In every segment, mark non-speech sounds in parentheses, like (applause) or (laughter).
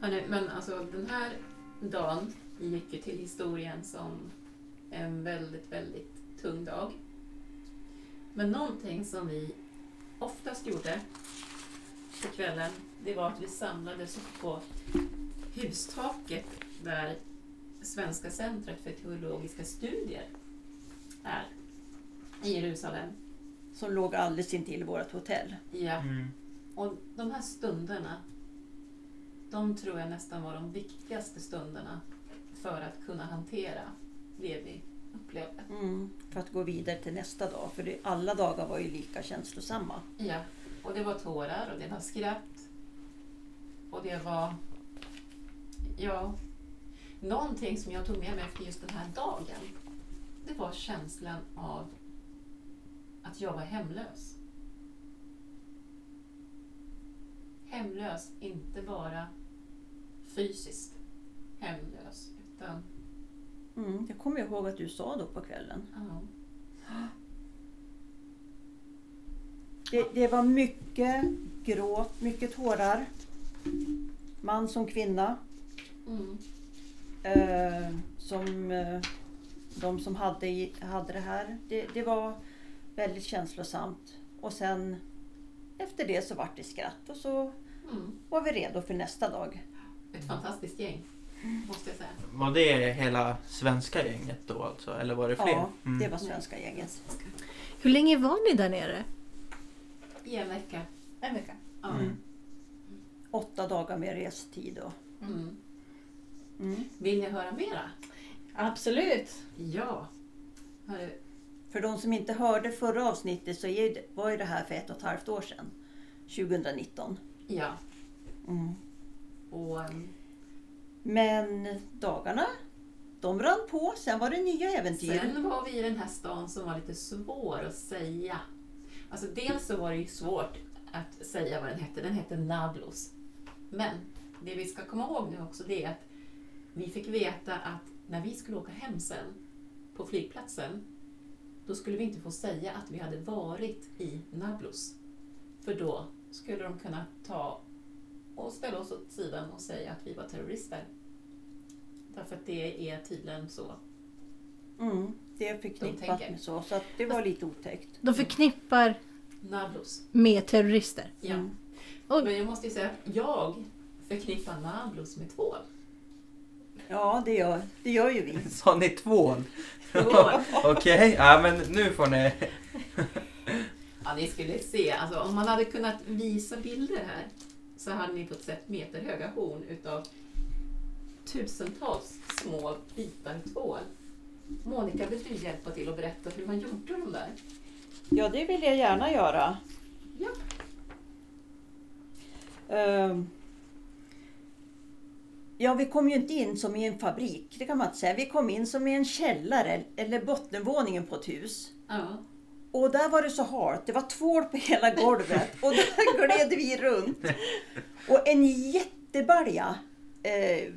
Hörrni, men alltså den här dagen gick ju till historien som en väldigt, väldigt tung dag. Men någonting som vi oftast gjorde på kvällen, det var att vi samlades upp på hustaket där Svenska centret för teologiska studier är i Jerusalem. Som låg alldeles intill vårt hotell. Ja. Mm. Och de här stunderna, de tror jag nästan var de viktigaste stunderna för att kunna hantera det vi upplevde. Mm. För att gå vidare till nästa dag. För det, alla dagar var ju lika känslosamma. Ja, och det var tårar och det var skratt. Och det var, ja, någonting som jag tog med mig efter just den här dagen. Det var känslan av att jag var hemlös. Hemlös, inte bara fysiskt hemlös, utan Mm. Jag kommer ihåg att du sa då på kvällen. ja, Det, det var mycket gråt, mycket tårar. Man som kvinna. mm, Eh, som eh, de som hade, hade det här. Det, det var väldigt känslosamt. Och sen efter det så vart det skratt och så mm. var vi redo för nästa dag. Ett fantastiskt gäng, måste jag säga. Var det hela svenska gänget då alltså? Eller var det fler? Ja, Mm. det var svenska gänget. Hur länge var ni där nere? I en vecka. En vecka. Ja. Mm. Åtta dagar med restid. Och, Mm. mm. Vill ni höra mera? Absolut. Ja. Hörru, För de som inte hörde förra avsnittet så var ju det här för ett och ett halvt år sedan. 2019. ja. Mm. Och um, Men dagarna, de rann på. Sen var det nya äventyr. sen var vi i den här stan som var lite svår att säga. Alltså dels så var det ju svårt att säga vad den hette. Den hette Nablus. Men det vi ska komma ihåg nu också det är att vi fick veta att när vi skulle åka hem sen på flygplatsen då skulle vi inte få säga att vi hade varit i Nablus. För då skulle de kunna ta och ställa oss åt sidan och säga att vi var terrorister. Därför att det är tydligen så. Mm. Det är förknippat tänker. med så. Så att det var lite otäckt. De förknippar Nablus. med terrorister. Ja. Mm. Och- Men jag måste ju säga att jag förknippar Nablus med tvål. Ja, det gör, det gör ju vi. (laughs) Sa ni tvål? (laughs) Okej, ja men nu får ni... (laughs) Ja, ni skulle se, alltså, om man hade kunnat visa bilder här så hade ni fått sett meterhöga horn utav tusentals små bitar tvål. Monica, vill du hjälpa till och berätta hur man gjorde de där? Ja, det vill jag gärna göra. Ja. Ehm. Ja, vi kom ju inte in som i en fabrik, det kan man inte säga. Vi kom in som i en källare eller bottenvåningen på ett hus. Ja. Och där var det så halt, det var tvål på hela golvet och där (laughs) gled vi runt. Och en jättebalja, eh,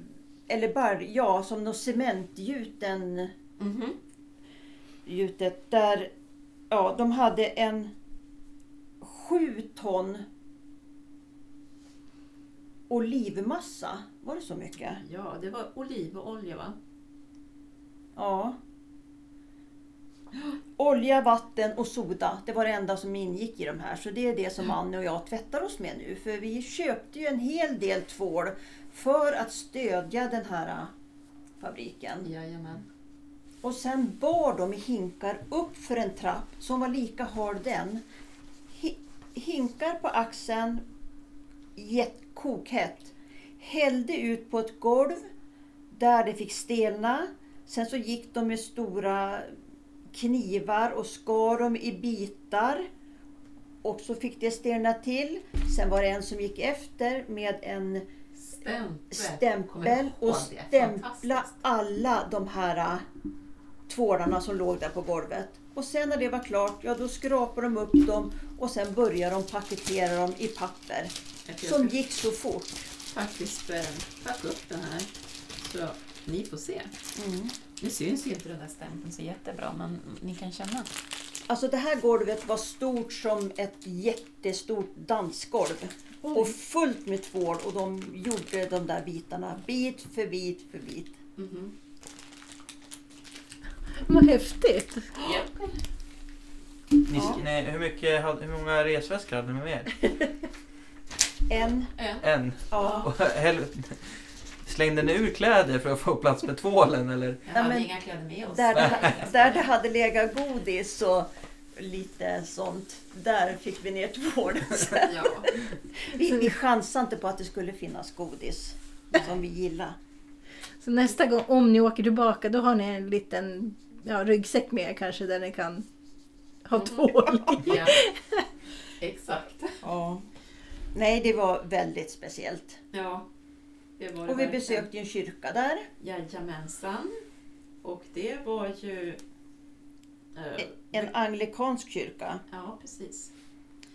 eller balj, ja som något cementgjuten Mhm. gjutet där ja, de hade en sju ton olivmassa. Var det så mycket? ja, det var olivolja va? Ja. Olja, vatten och soda. Det var det enda som ingick i de här. Så det är det som Annie och jag tvättar oss med nu. För vi köpte ju en hel del tvål för att stödja den här äh, fabriken. Jajamän. Och sen bar de i hinkar upp för en trapp som var lika hal den. Hi- Hinkar på axeln, jätt- kokhett. Hällde ut på ett golv där det fick stelna. Sen så gick de med stora knivar och skar dem i bitar. Och så fick det stelna till. Sen var det en som gick efter med en Stämpel. Stämpel och stämpla alla de här äh, tvålarna som låg där på golvet. Och sen när det var klart, ja då skrapade de upp dem och sen började de paketera dem i papper. Som gick så fort. faktiskt eh, packa upp den här så ni får se. Mm. Nu syns ju inte den där stämpeln så jättebra men ni kan känna. Alltså det här golvet var stort som ett jättestort dansgolv. Och fullt med tvål och de gjorde de där bitarna bit för bit för bit. Mhm. (laughs) Vad häftigt. Ni, Ja. sk- nej, hur, mycket, hur många resväskor hade ni med er? (laughs) En, En. En. ja. Och Slängde ni ur kläder för att få plats med tvålen eller? Jag Ja, hade men inga kläder med oss. Där det, (laughs) där det hade legat godis och lite sånt, där fick vi ner tvålen. (laughs) Ja. Vi, vi chansade inte på att det skulle finnas godis som vi gillar. Så nästa gång om ni åker tillbaka då har ni en liten ja, ryggsäck med er kanske där ni kan ha Mhm. tvål i. (laughs) ja. Exakt. Ja. Nej, det var väldigt speciellt. Ja. Det var det Och vi verkligen. besökte en kyrka där. Jajamensan. Och det var ju... eh, En anglikansk kyrka. Ja, precis.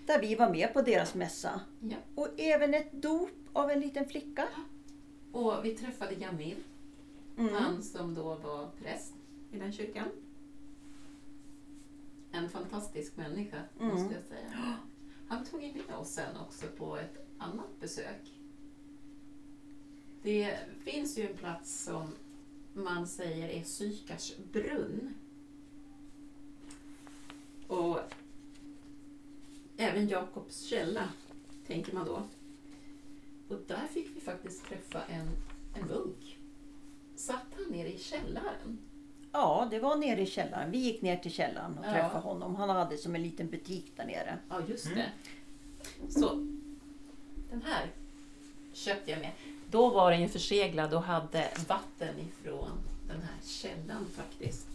Där vi var med på deras mässa. Ja. Och även ett dop av en liten flicka. Och vi träffade Jamil, Mm. han som då var präst i den kyrkan. En fantastisk människa, Mm. måste jag säga. Han tog in med oss sen också på ett annat besök. Det finns ju en plats som man säger är Sykars brunn. Och även Jakobs källa, tänker man då. Och där fick vi faktiskt träffa en, en munk. Satt han nere i källaren? Ja, det var nere i källaren. Vi gick ner till källaren och Ja. träffade honom. Han hade som en liten butik där nere. Ja, just Mm. det. Så, den här köpte jag med. Då var den ju förseglad och hade vatten ifrån den här källan faktiskt.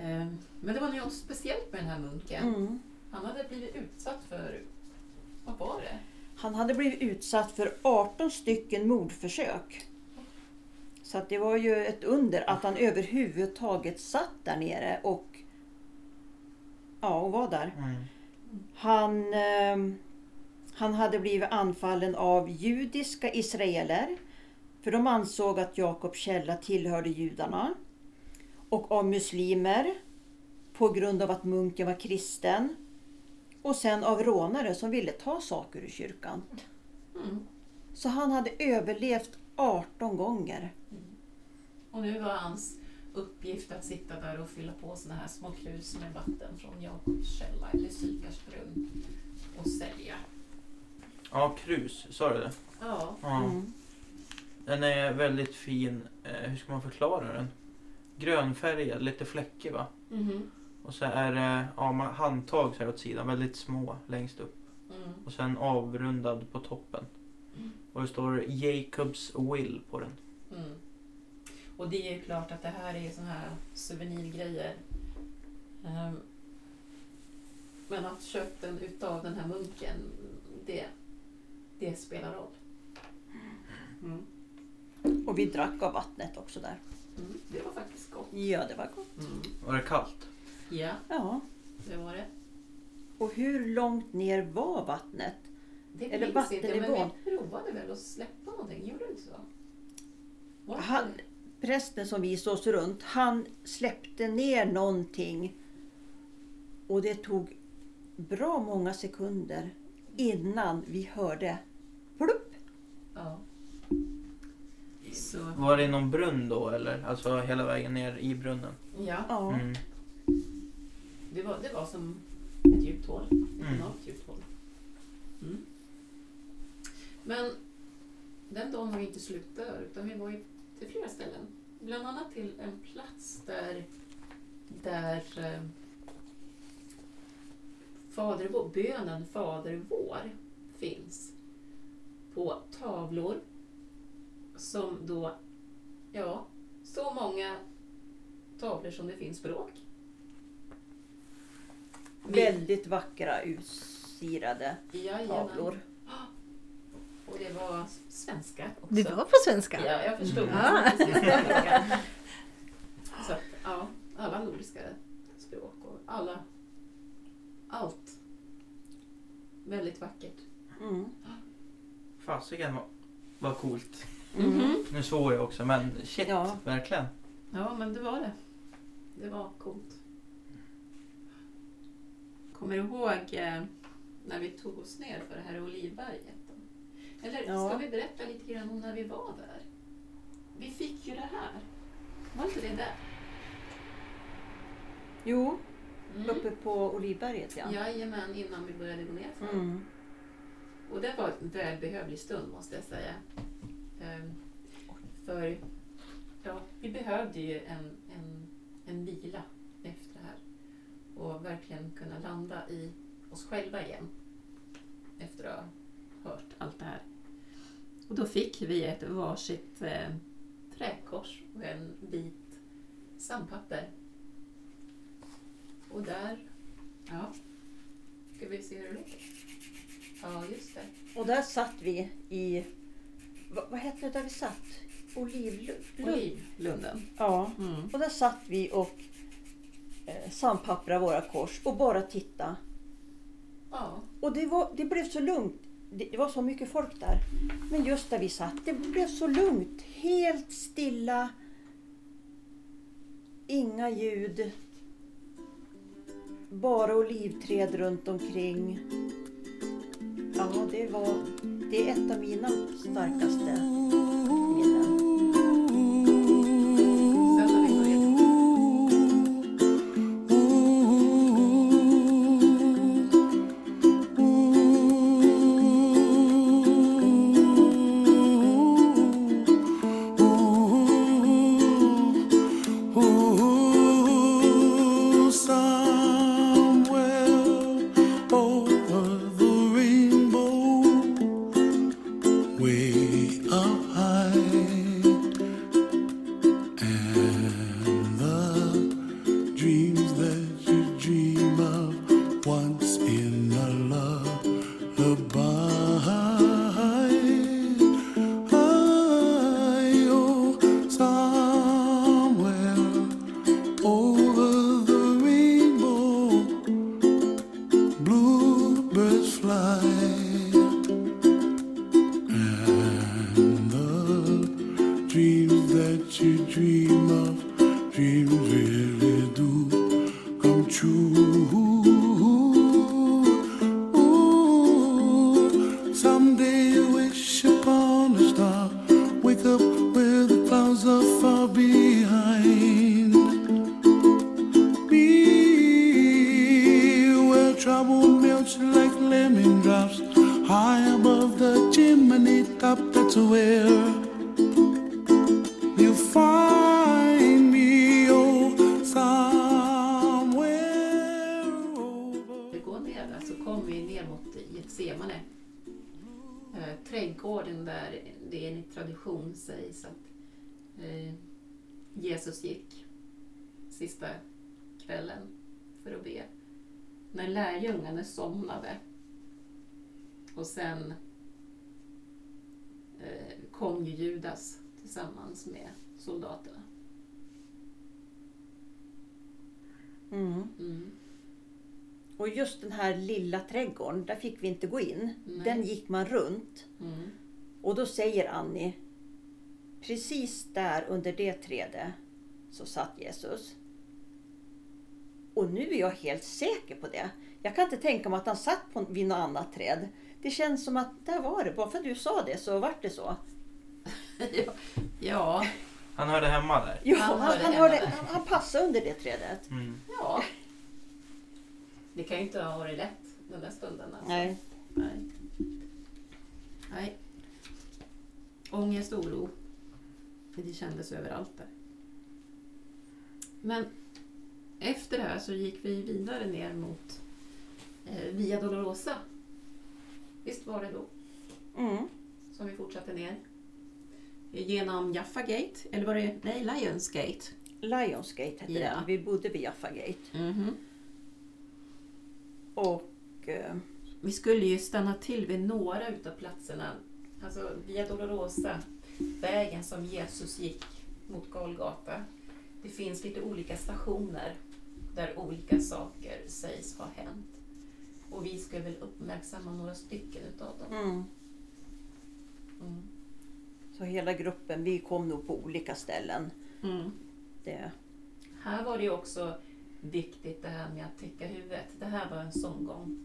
Ehm, Men det var något speciellt med den här munken. Mm. Han hade blivit utsatt för, vad var det? Han hade blivit utsatt för 18 stycken mordförsök. Så att det var ju ett under att han överhuvudtaget satt där nere och, ja, och var där. Mm. Han, eh, han hade blivit anfallen av judiska israeler. För de ansåg att Jakobs källa tillhörde judarna. Och av muslimer på grund av att munken var kristen. Och sen av rånare som ville ta saker ur kyrkan. Mm. Så han hade överlevt 18 gånger. Mm. Och nu var hans uppgift att sitta där och fylla på såna här små krus med vatten från Jakobs källa eller Sykars brunn och sälja. Ja, krus, sa du det? Ja, Ja. Mm. Den är väldigt fin. Eh, hur ska man förklara den? Grönfärgad, lite fläckig va? Mhm. Och så är det ja, handtag så här åt sidan, väldigt små längst upp. Mm. Och sen avrundad på toppen. Mm. Och det står Jacobs will på den. Mm. Och det är ju klart att det här är såna här souvenirgrejer. Ehm, Men att köpten utav den här munken, det, det spelar roll. Mm. Och vi drack av vattnet också där. Mm. Det var faktiskt gott. Ja, det var gott. Mm. Var det kallt? Ja, Ja. det var det. Och hur långt ner var vattnet? det Eller minns inte, men vattennivån. vi provade väl att släppa någonting, gjorde du inte så? Var det Han, inte prästen som visade oss runt, han släppte ner någonting. Och det tog bra många sekunder innan vi hörde Var det i någon brunn då eller? Alltså hela vägen ner i brunnen? ja, Ja. Mm. det var, det var som ett djupt hål. Ett Mm. enormt djupt hål. Mm. Men den dagen var inte slut där, utan vi var ju till flera ställen. Bland annat till en plats där, där eh, Fader vår, bönen Fader vår finns på tavlor som då, ja, så många tavlor som det finns språk. Väldigt vackra utsirade Jajamän. tavlor. Och det var svenska också. Det var på svenska? Ja, jag förstod. Ah. (laughs) Så att, ja, alla nordiska språk och alla, allt. Väldigt vackert. Mm. Fasiken vad coolt. Mm. Nu såg jag också men shit, Ja. verkligen. Ja, men det var det. Det var coolt. Kommer du ihåg eh, när vi tog oss ner för det här Olivberget? Då? Eller Ja. ska vi berätta lite grann om när vi var där? Vi fick ju det här. Var inte det där? Jo, Mm. uppe på Olivberget ja. Jajamän, innan vi började gå ner. Mm. Och det var en välbehövlig stund måste jag säga. Ehm, för ja, vi behövde ju en, en, en vila efter det här. Och verkligen kunna landa i oss själva igen. Efter att ha hört allt det här. Och då fick vi ett varsitt eh, träkors och en bit sandpapper. Och där, ja, ska vi se hur det låter? Ja, just det. Och där satt vi i, vad, vad hette det där vi satt? Olivlund? Olivlunden. Ja, Mm. och där satt vi och eh, sandpapprade våra kors och bara titta. Ja, Och det, var, det blev så lugnt. Det, det var så mycket folk där. Men just där vi satt, det blev så lugnt. Helt stilla. Inga ljud. Bara olivträd runt omkring. Ja, det var... Det är ett av mina starkaste. Dreams that you dream of, När somnade och sen eh, kom ju Judas tillsammans med soldaterna. Mm. Mm. Och just den här lilla trädgården, där fick vi inte gå in. Nej. Den gick man runt. Mm. Och då säger Annie, precis där under det trädet så satt Jesus. Och nu är jag helt säker på det. Jag kan inte tänka mig att han satt på, vid något annat träd. Det känns som att där var det. Bara för att du sa det så vart det så. (laughs) ja, ja, Han hörde hemma där. Jo, Han hörde han, hörde, han, han passade under det trädet. Mm. ja. Det kan ju inte ha varit lätt den där stunden. Alltså. Nej. Nej. Nej. Ångest och oro. Det kändes överallt där. Men efter det här så gick vi vidare ner mot Via Dolorosa. Visst var det då Mm. som vi fortsatte ner? Genom Jaffa Gate, eller var det nej, Lions Gate? Lionsgate hette Ja. den. Vi bodde vid Jaffa Gate. Mhm. Och eh, Vi skulle ju stanna till vid några utav platserna. Alltså Via Dolorosa, vägen som Jesus gick mot Golgata. Det finns lite olika stationer där olika saker sägs ha hänt. Och vi ska väl uppmärksamma några stycken utav dem. mm. Mm. Så hela gruppen, vi kom nog på olika ställen. Mm. Det, Här var det ju också viktigt det här med att täcka huvudet. Det här var en sån gång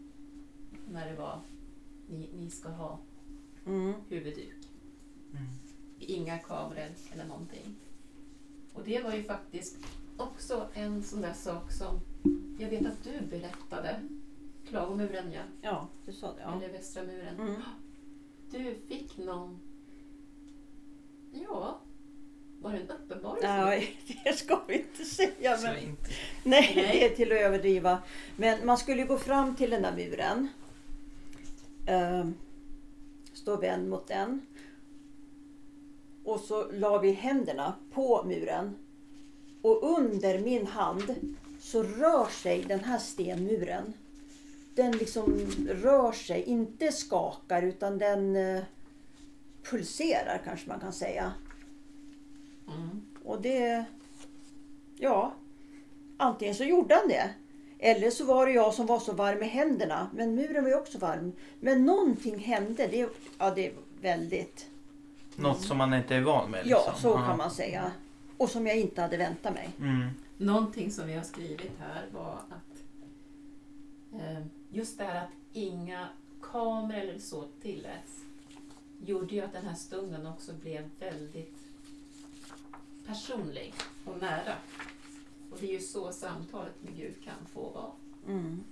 när det var ni, ni ska ha Mm. huvudduk. Mm. Inga kameror eller någonting. Och det var ju faktiskt också en sån där sak som jag vet att du berättade. Klagomuren ja, Ja, du sa det. Ja. eller Västra muren. Mm. Du fick någon... Ja, var det en uppenbarelse? Nej, (laughs) det ska vi inte säga. Men, inte. nej, Nej. det är till att överdriva. Men man skulle gå fram till den där muren. Uh, stå vänd mot den. Och så la vi händerna på muren. Och under min hand så rör sig den här stenmuren. Den liksom rör sig, inte skakar utan den eh, pulserar kanske man kan säga. Mm. Och det... Ja, antingen så gjorde han det. Eller så var det jag som var så varm i händerna. Men muren var ju också varm. Men någonting hände. Det, ja, det är väldigt... Något som man inte är van med. Ja, liksom. så kan man säga. Och som jag inte hade väntat mig. Mm. Någonting som vi har skrivit här var att eh, just det här att inga kameror eller så tilläts gjorde ju att den här stunden också blev väldigt personlig och nära. Och det är ju så samtalet med Gud kan få vara. Mm.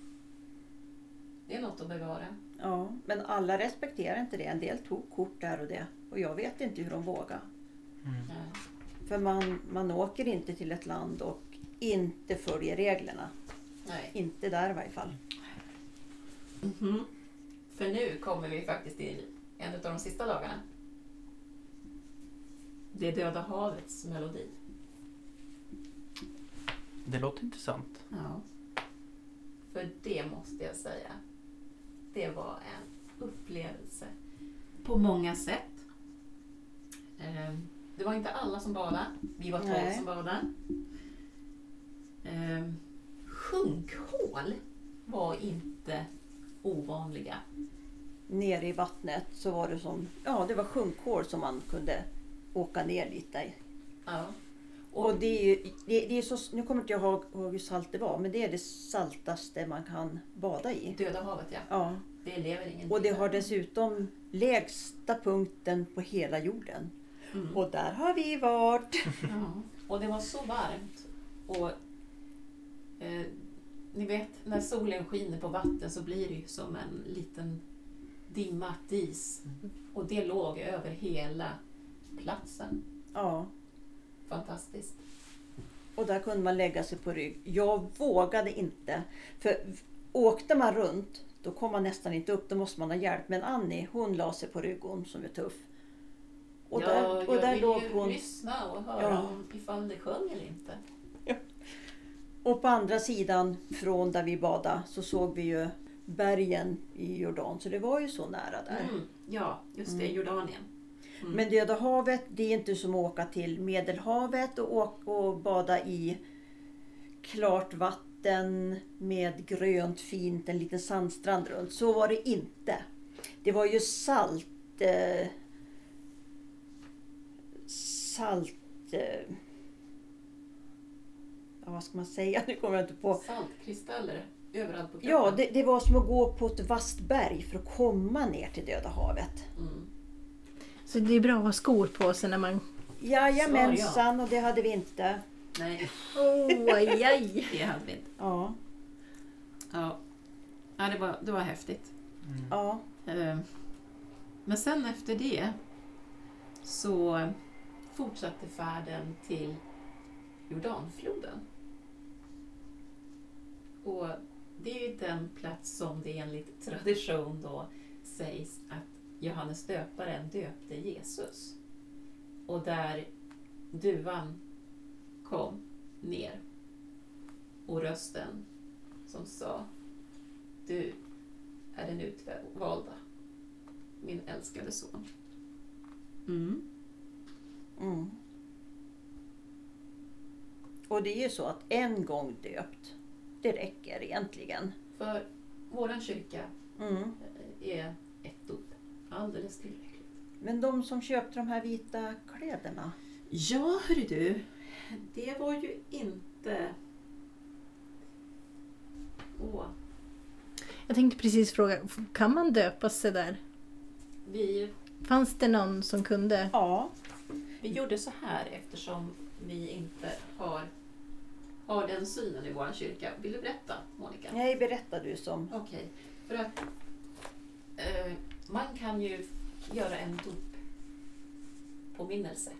Det är något att bevara. Ja, men alla respekterar inte det. En del tog kort där och det. Och jag vet inte hur de vågar. Mm. För man, man åker inte till ett land och inte följer reglerna. nej. Inte där i varje fall. Mhm. För nu kommer vi faktiskt till en av de sista dagarna. Det är Döda havets melodi. Det låter intressant. Ja. För det måste jag säga. Det var en upplevelse på många sätt. Eh, Det var inte alla som badade. Vi var tolv som badade. Eh, Sjunkhål var inte ovanliga. Nere i vattnet så var det som, ja det var sjunkhål som man kunde åka ner lite i. Ja. Och det är ju, det, det är så, nu kommer inte jag ihåg hur salt det var, men det är det saltaste man kan bada i. Döda havet ja. Ja. Det lever ingen Och det har dessutom lägsta punkten på hela jorden. Mm. Och där har vi varit. Ja. Och det var så varmt. Och eh, Ni vet när solen skiner på vatten så blir det ju som en liten dimma, dis. Och det låg över hela platsen. Ja. Fantastiskt. Och där kunde man lägga sig på rygg. Jag vågade inte. För åkte man runt då kom man nästan inte upp. Då måste man ha hjälp. Men Annie hon la sig på rygg hon som är tuff. Och ja, där, och jag där vill låg ju hon. lyssna och höra Ja. om ifall det sjöng eller inte. Och på andra sidan från där vi badade så såg vi ju bergen i Jordan. Så det var ju så nära där. Mm. Ja, just det. Mm. Jordanien. Mm. Men Döda havet det är inte som att åka till Medelhavet och, åka och bada i klart vatten med grönt fint, en liten sandstrand runt. Så var det inte. Det var ju salt... Eh, salt... Eh, vad ska man säga? (laughs) Nu kommer jag inte på. Saltkristaller överallt på kroppen. Ja, det, det var som att gå på ett vasst berg för att komma ner till Döda havet. Mm. Så det är bra att ha skor på sig när man... Jajamensan, och det hade vi inte. Nej, Oh, aj, aj. (laughs) det hade vi inte. Ja, Ja, ja det, var, det var häftigt. Mm. ja. Eh, Men sen efter det så fortsatte färden till Jordanfloden. Och det är ju den plats som det enligt tradition då sägs att Johannes döparen döpte Jesus. Och där duvan kom ner och rösten som sa Du är den utvalda, min älskade son. Mm. Mm. Och det är ju så att en gång döpt, det räcker egentligen. För vår kyrka mm. är ett dop, alldeles tillräckligt. Men de som köpte de här vita kläderna? Ja, hörru du. Det var ju inte... Åh. Jag tänkte precis fråga, kan man döpa sig där? Vi... Fanns det någon som kunde? Ja. Vi gjorde så här eftersom vi inte den synen i vår kyrka. Vill du berätta, Monica? nej berättar du som. Okej, för att eh, man kan ju göra en doppåminnelse.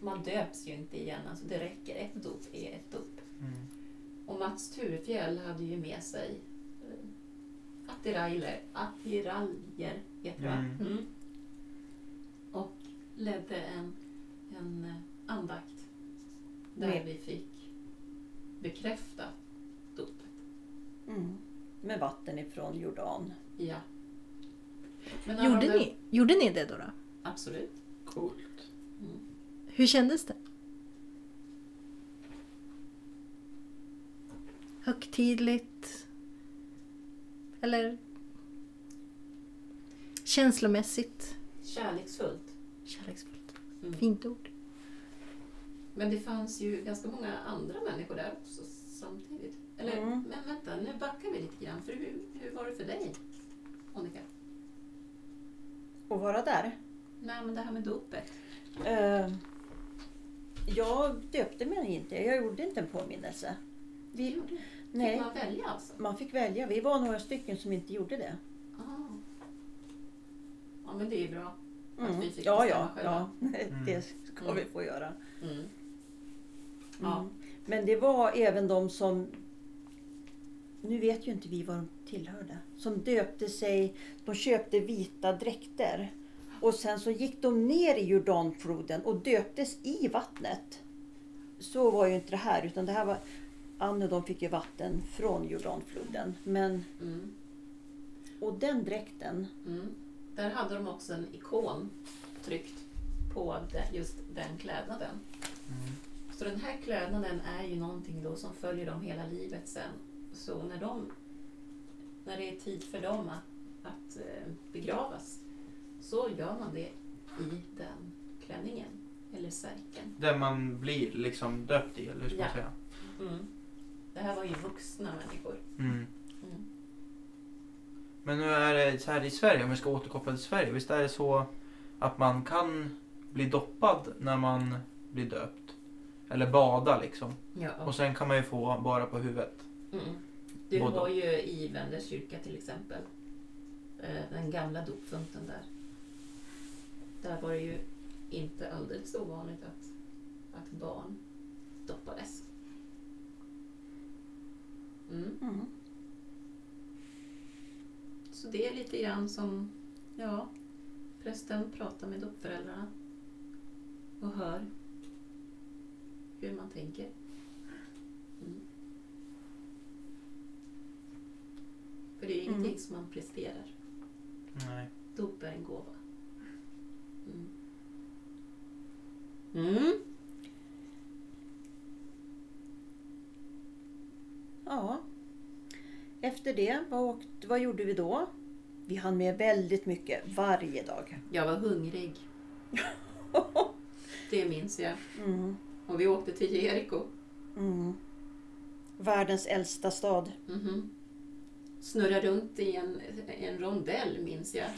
Man döps ju inte igen, alltså det räcker. Ett dop är ett dop. Mm. Och Mats Turefjell hade ju med sig eh, attiraljer, attiraljer heter det? Mm. Mm. Och ledde en, en eh, andakt där Med- vi fick bekräfta dopet. Mm. Med vatten ifrån Jordan. Ja. Gjorde de- ni, gjorde ni det då? då? Absolut. Coolt. Mm. Hur kändes det? Högtidligt? Eller känslomässigt? Kärleksfullt. Kärleksfullt. Mm. Fint ord. Men det fanns ju ganska många andra människor där också samtidigt. Eller, Mm. men vänta, nu backar vi lite grann. För hur, hur var det för dig, Monica? Och vara där. Nej, men det här med dopet. Eh, jag döpte mig inte. Jag gjorde inte en påminnelse. Vi, Gjorde? Fick nej, man välja alltså? man fick välja. Vi var några stycken som inte gjorde det. Ah. Ja, men det är ju bra. Att Mm. vi fick ja, ja, själva. ja. (laughs) Det ska Mm. vi få göra. Mm. Ja. Mm. Men det var även de som, nu vet ju inte vi vad de tillhörde, som döpte sig, de köpte vita dräkter. Och sen så gick de ner i Jordanfloden och döptes i vattnet. Så var ju inte det här, utan det här var, Anne och de fick ju vatten från Jordanfloden. Men, Mm. och den dräkten, Mm. Där hade de också en ikon tryckt på just den klädnaden. Mm. Så den här klädnaden är ju någonting då som följer dem hela livet sen. Så när, de, när det är tid för dem att, att eh, begravas så gör man det i den klänningen eller särken. Där man blir liksom döpt i, eller hur ska man Ja. säga? Mm. Det här var ju vuxna människor. Mm. Mm. Men nu är det så här i Sverige, om vi ska återkoppla till Sverige. Visst är det så att man kan bli doppad när man blir döpt? Eller bada liksom. Ja. Och sen kan man ju få bara på huvudet. Mm. Du Både- har ju i Venders kyrka till exempel eh, den gamla dopfunten där. Där var det ju inte alldeles ovanligt att, att barn doppades. Mm. mm. Så det är lite grann som, ja, prästen pratar med dopföräldrarna och hör hur man tänker. Mm. För det är Mm. ingenting som man presterar. Nej. Dop är en gåva. Mm. Mm. ja. Efter det, vad, åkte, vad gjorde vi då? Vi hann med väldigt mycket varje dag. Jag var hungrig, (laughs) det minns jag. Mm. Och vi åkte till Jeriko. Mm. Världens äldsta stad. Mhm. Snurra runt i en, en rondell minns jag.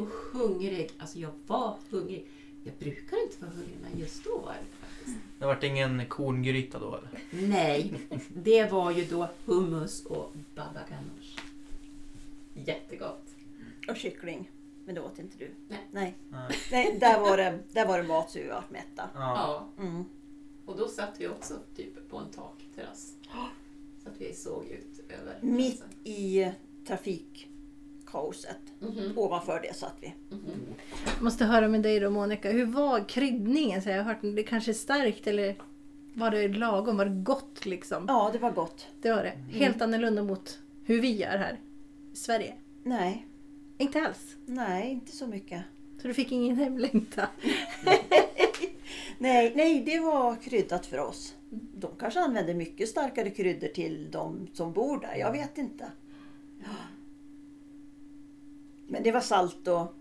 Och (laughs) hungrig. Alltså jag var hungrig. Jag brukar inte vara hungrig men just då var jag det faktiskt. Det vart ingen korngryta då eller? Nej, det var ju då hummus och baba ganoush. Jättegott. Och kyckling. Men det åt inte du. Nej. Nej, Nej. Nej där, var det, där var det mat så vi var mätta. Ja. Ja, Mm. Och då satt vi också typ på en takterrass. Så att vi såg ut över Mitt i trafikkaoset. Mhm, Ovanför det satt vi. mhm. Jag måste höra med dig då Monica. Hur var kryddningen? Så jag har hört det kanske är starkt eller var det lagom? Var det gott liksom? Ja, det var gott. Det var det. Helt annorlunda mot hur vi gör här i Sverige. Nej, Inte alls. nej, inte så mycket. Så du fick ingen hemlängtan? (laughs) Nej, nej, det var kryddat för oss. De kanske använder mycket starkare kryddor till de som bor där. Jag vet inte. Ja. Men det var salt och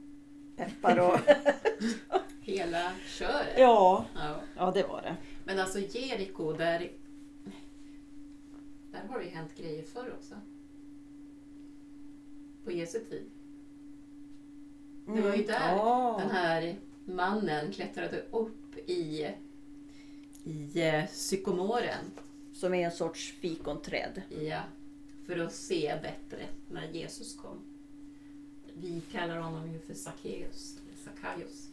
peppar och... (laughs) Hela köret. ja, Ja. ja, det var det. Men alltså Jeriko, där, där har det ju hänt grejer förr också. på Jesu tid. Det var ju där Mm. Ja. den här mannen klättrade upp i, i eh, sykomoren Som är en sorts fikonträd. ja, för att se bättre när Jesus kom. Vi kallar honom ju för Sackeus. Sackaios.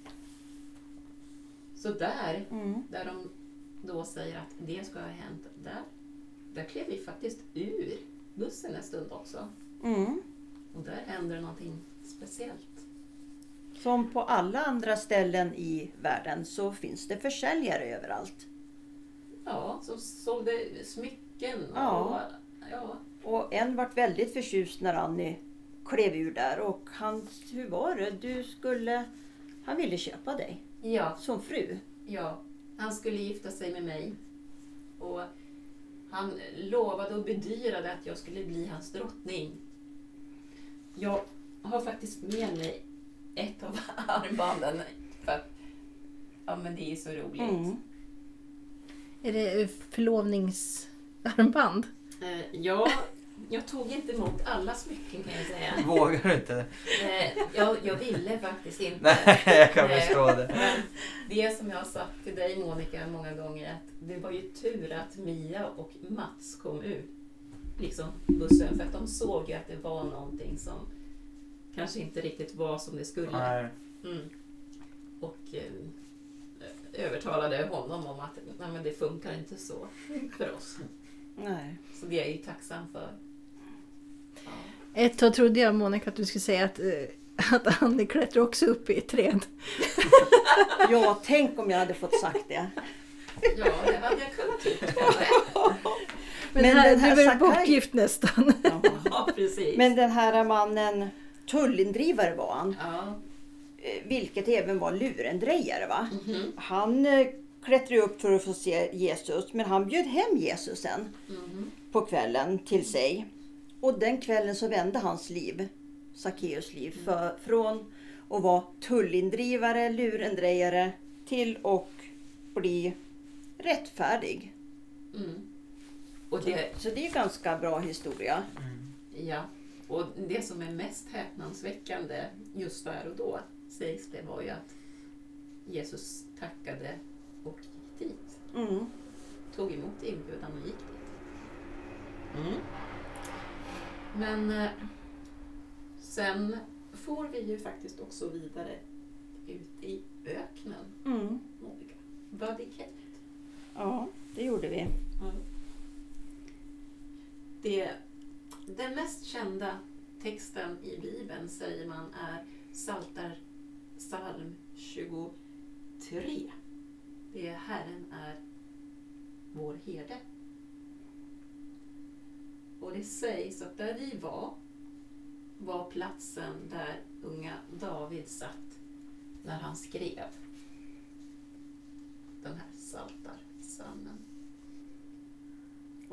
Så där, Mm. där de då säger att det ska ha hänt, där, där klev vi faktiskt ur bussen en stund också. Mm. Och där hände det någonting speciellt. Som på alla andra ställen i världen så finns det försäljare överallt. Ja, som sålde smycken och Ja. ja, Och en vart väldigt förtjust när Annie klev ur där och han, hur var det? Du skulle, han ville köpa dig ja, som fru. ja. Han skulle gifta sig med mig. Och han lovade och bedyrade att jag skulle bli hans drottning. Jag har faktiskt med mig ett av armbanden. För att, ja men det är så roligt. Mm. Är det förlovningsarmband? Eh, ja, jag tog inte emot alla smycken kan jag säga. Vågar du inte? Eh, jag, jag ville faktiskt inte. Nej, jag kan Nej. förstå det. Men det som jag har sagt till dig Monica många gånger att det var ju tur att Mia och Mats kom ur liksom, bussen för att de såg ju att det var någonting som kanske inte riktigt var som det skulle. Nej. Mm. Och eh, övertalade honom om att Nej, men det funkar inte så för oss. Nej. Så det är jag ju tacksam för. Ja. Ett tag trodde jag Monica att du skulle säga att, eh, att Annie klättrar också upp i ett träd. (laughs) Ja, tänk om jag hade fått sagt det. ja, det hade jag kunnat gjort. Men, Men här, den här du är Sakai- bortgift nästan. Ja, precis. Men den här mannen, tullindrivare var han, Ja. eh, vilket även var lurendrejare va? Mhm. Han eh, klättrade upp för att få se Jesus, men han bjöd hem Jesus sen Mhm. på kvällen till sig. Och den kvällen så vände hans liv, Sackeus liv, för, från att vara tullindrivare, lurendrejare till att bli rättfärdig. Mm. Och det, Så det är en ganska bra historia. Mm. ja. Och det som är mest häpnadsväckande just där och då sägs det var ju att Jesus tackade och gick dit. Mm. Tog emot inbjudan och gick dit. Mm. Men eh, sen får vi ju faktiskt också vidare ut i öknen, Mm. Monica. Vadikhet. Ja, det gjorde vi. Det, den mest kända texten i Bibeln säger man är Saltar psalm 23. Det är Herren är vår herde. Och det sägs att där vi var var platsen där unga David satt när han skrev den här Psaltarpsalmen.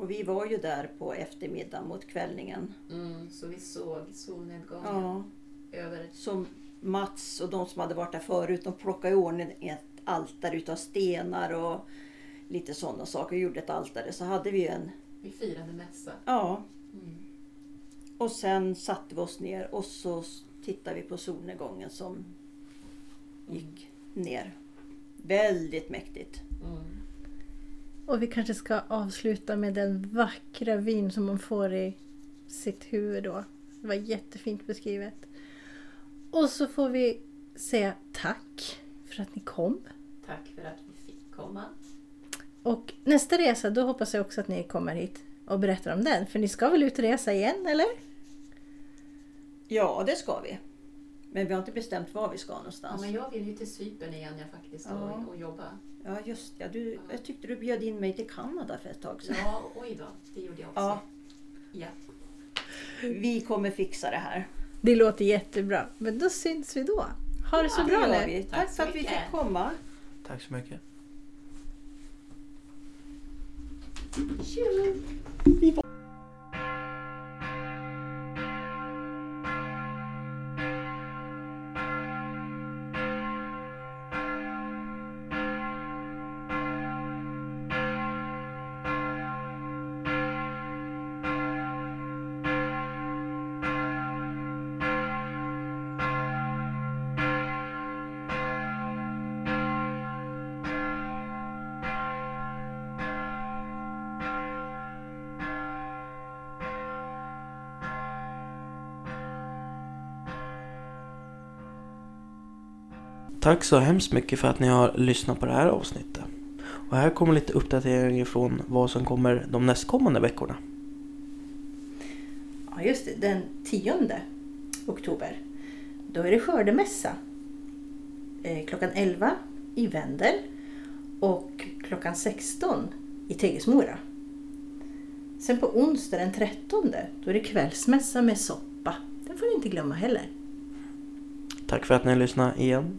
Och vi var ju där på eftermiddagen mot kvällningen. Mm, så vi såg solnedgången Ja. över Som Mats och de som hade varit där förut, de plockade i ordning ett altare utav stenar och lite sådana saker. Vi gjorde ett altare. Så hade vi en, Vi firade mässa. ja. Mm. Och sen satte vi oss ner och så tittade vi på solnedgången som gick ner. Väldigt mäktigt. Mm. Och vi kanske ska avsluta med den vackra vyn som man får i sitt huvud då. Det var jättefint beskrivet. Och så får vi säga tack för att ni kom. Tack för att vi fick komma. Och nästa resa då hoppas jag också att ni kommer hit och berättar om den. För ni ska väl ut och resa igen eller? Ja, det ska vi. Men vi har inte bestämt var vi ska Ja, någonstans. men jag vill ju till Cypern igen jag faktiskt Ja. och, och jobba. Ja, just ja, du, Jag tyckte du bjöd in mig till Kanada för ett tag sedan. Ja, oj då. Det gjorde jag också. Ja. Ja. Vi kommer fixa det här. Det låter jättebra. Men då syns vi då. Ha det så Ja, bra det nu. Tack Tack så för att vi fick komma. Tack så mycket. Tjo! Tack så hemskt mycket för att ni har lyssnat på det här avsnittet. Och här kommer lite uppdatering från vad som kommer de nästkommande veckorna. Ja, just det. Den 10 oktober. Då är det skördemässa. Eh, klockan 11 i Vendel och klockan 16 i Teggesmora. Sen på onsdag den 13 då är det kvällsmässa med soppa. Den får ni inte glömma heller. Tack för att ni lyssnade igen.